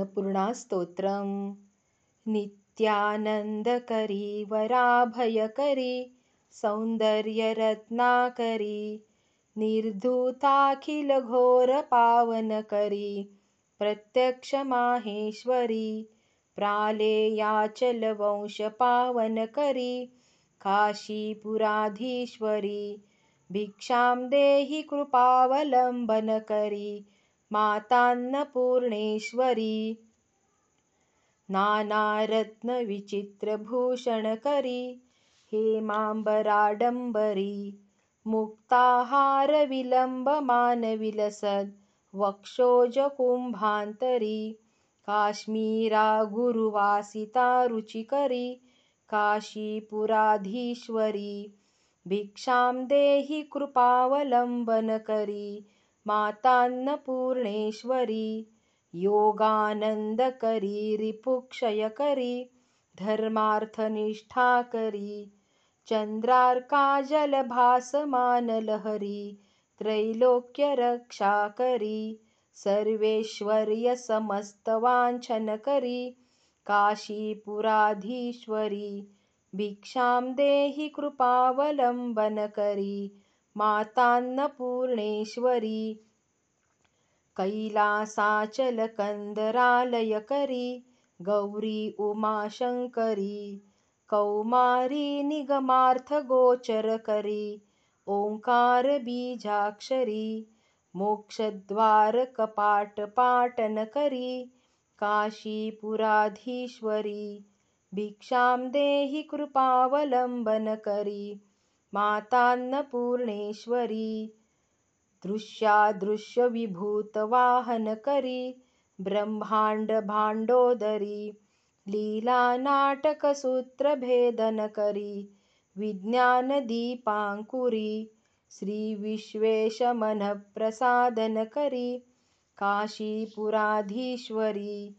अन्नपूर्णास्तोत्रम् नित्यानन्दकरी वराभयकरी सौन्दर्यरत्नाकरी निर्धूताखिलघोरपावनकरी प्रत्यक्षमाहेश्वरी प्रालेयाचलवंशपावनकरी काशीपुराधीश्वरी भिक्षां देहि कृपावलम्बनकरी मातान्नपूर्णेश्वरी। नानारत्नविचित्रभूषणकरी हेमाम्बराडम्बरी मुक्ताहारविलम्बमानविलसद्वक्षोजकुम्भान्तरी काश्मीरा गुरुवासिता रुचिकरी काशीपुराधीश्वरी भिक्षां देहि कृपावलम्बनकरी मातान्नपूर्णेश्वरी योगानन्दकरी रिपुक्षयकरी धर्मार्थनिष्ठाकरी चन्द्रार्काजलभासमानलहरी त्रैलोक्यरक्षाकरी सर्वेश्वर्यसमस्तवाञ्छनकरी काशीपुराधीश्वरी भिक्षां देहि कृपावलम्बनकरी मातान्नपूर्णेश्वरी। कैलासाचलकन्दरालयकरी गौरी उमाशङ्करी कौमारी निगमार्थगोचरकरी ओङ्कारबीजाक्षरी मोक्षद्वारकपाटपाटनकरी काशीपुराधीश्वरी भिक्षां देहि कृपावलम्बनकरी मातान्नपूर्णेश्वरी। दृश्यादृश्यविभूतवाहनकरी ब्रह्माण्डभाण्डोदरी लीलानाटकसूत्रभेदनकरी विज्ञानदीपाङ्कुरी श्रीविश्वेशमनःप्रसादनकरी काशीपुराधीश्वरी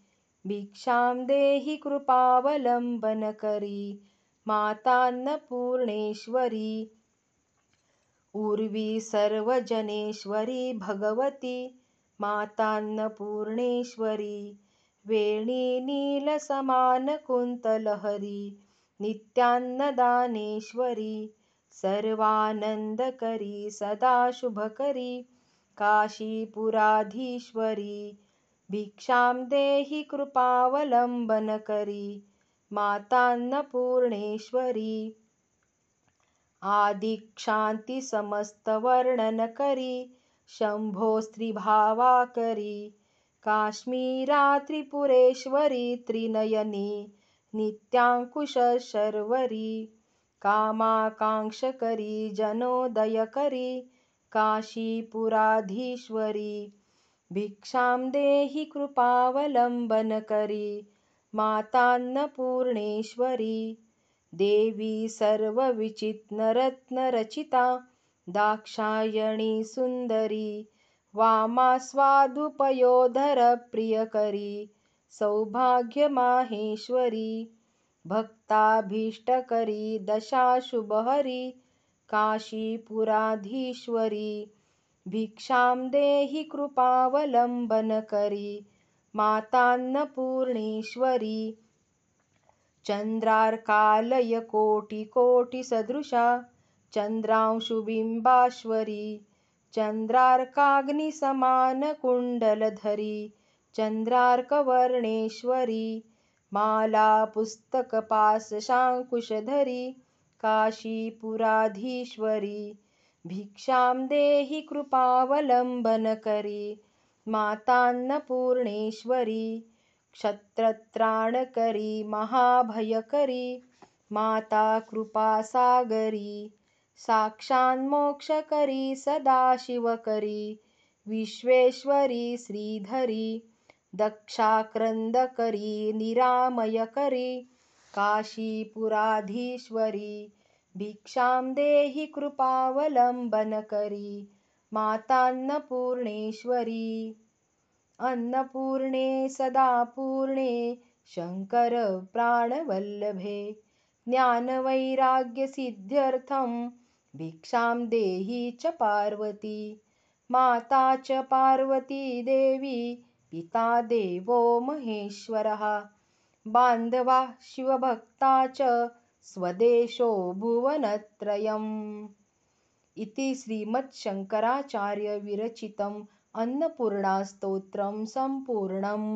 भिक्षां देहि कृपावलम्बनकरी मातान्नपूर्णेश्वरी। उर्वी सर्वजनेश्वरी भगवती। मातान्नपूर्णेश्वरी। वेणीनीलसमानकुन्तलहरी नित्यान्नदानेश्वरी। सर्वानन्दकरी सदाशुभकरी काशीपुराधीश्वरी। भिक्षां देहि कृपावलम्बनकरी मातान्नपूर्णेश्वरी। आदिक्षान्तिसमस्तवर्णनकरी शम्भोस्त्रिभावाकरी काश्मीरा त्रिपुरेश्वरी त्रिनयनी नित्याङ्कुशशर्वरी कामाकाङ्क्षकरी जनोदयकरी काशीपुराधीश्वरी भिक्षां देहि कृपावलम्बनकरी मातान्नपूर्णेश्वरी देवी सर्वविचित्ररत्नरचिता दाक्षायणी सुन्दरी वामास्वादुपयोधरप्रियकरी सौभाग्यमाहेश्वरी भक्ताभीष्टकरी दशाशुभहरी काशीपुराधीश्वरी भिक्षां देहि कृपावलम्बनकरी मातान्नपूर्णेश्वरी। चन्द्रार्कालयकोटिकोटिसदृशा। चन्द्रांशुबिम्बाश्वरी। चन्द्रार्काग्निसमानकुण्डलधरी। चन्द्रार्कवर्णेश्वरी। मालापुस्तकपाशशाङ्कुशधरी काशीपुराधीश्वरी। भिक्षां देहि कृपावलम्बनकरी। मातान्नपूर्णेश्वरी क्षत्रत्राणकरी महाभयकरी माता कृपासागरी साक्षान्मोक्षकरी सदाशिवकरी विश्वेश्वरी श्रीधरी दक्षाक्रन्दकरी निरामयकरी काशीपुराधीश्वरी भिक्षां देहि कृपावलम्बनकरी मातान्नपूर्णेश्वरी। अन्नपूर्णे सदापूर्णे शङ्करप्राणवल्लभे। ज्ञानवैराग्यसिद्ध्यर्थं भिक्षां देहि च पार्वती। माता च पार्वती देवी पिता देवो महेश्वरः। बान्धवा शिवभक्ता च स्वदेशो भुवनत्रयम् इति श्रीमत् शङ्कराचार्यविरचितम् अन्नपूर्णास्तोत्रम् सम्पूर्णम्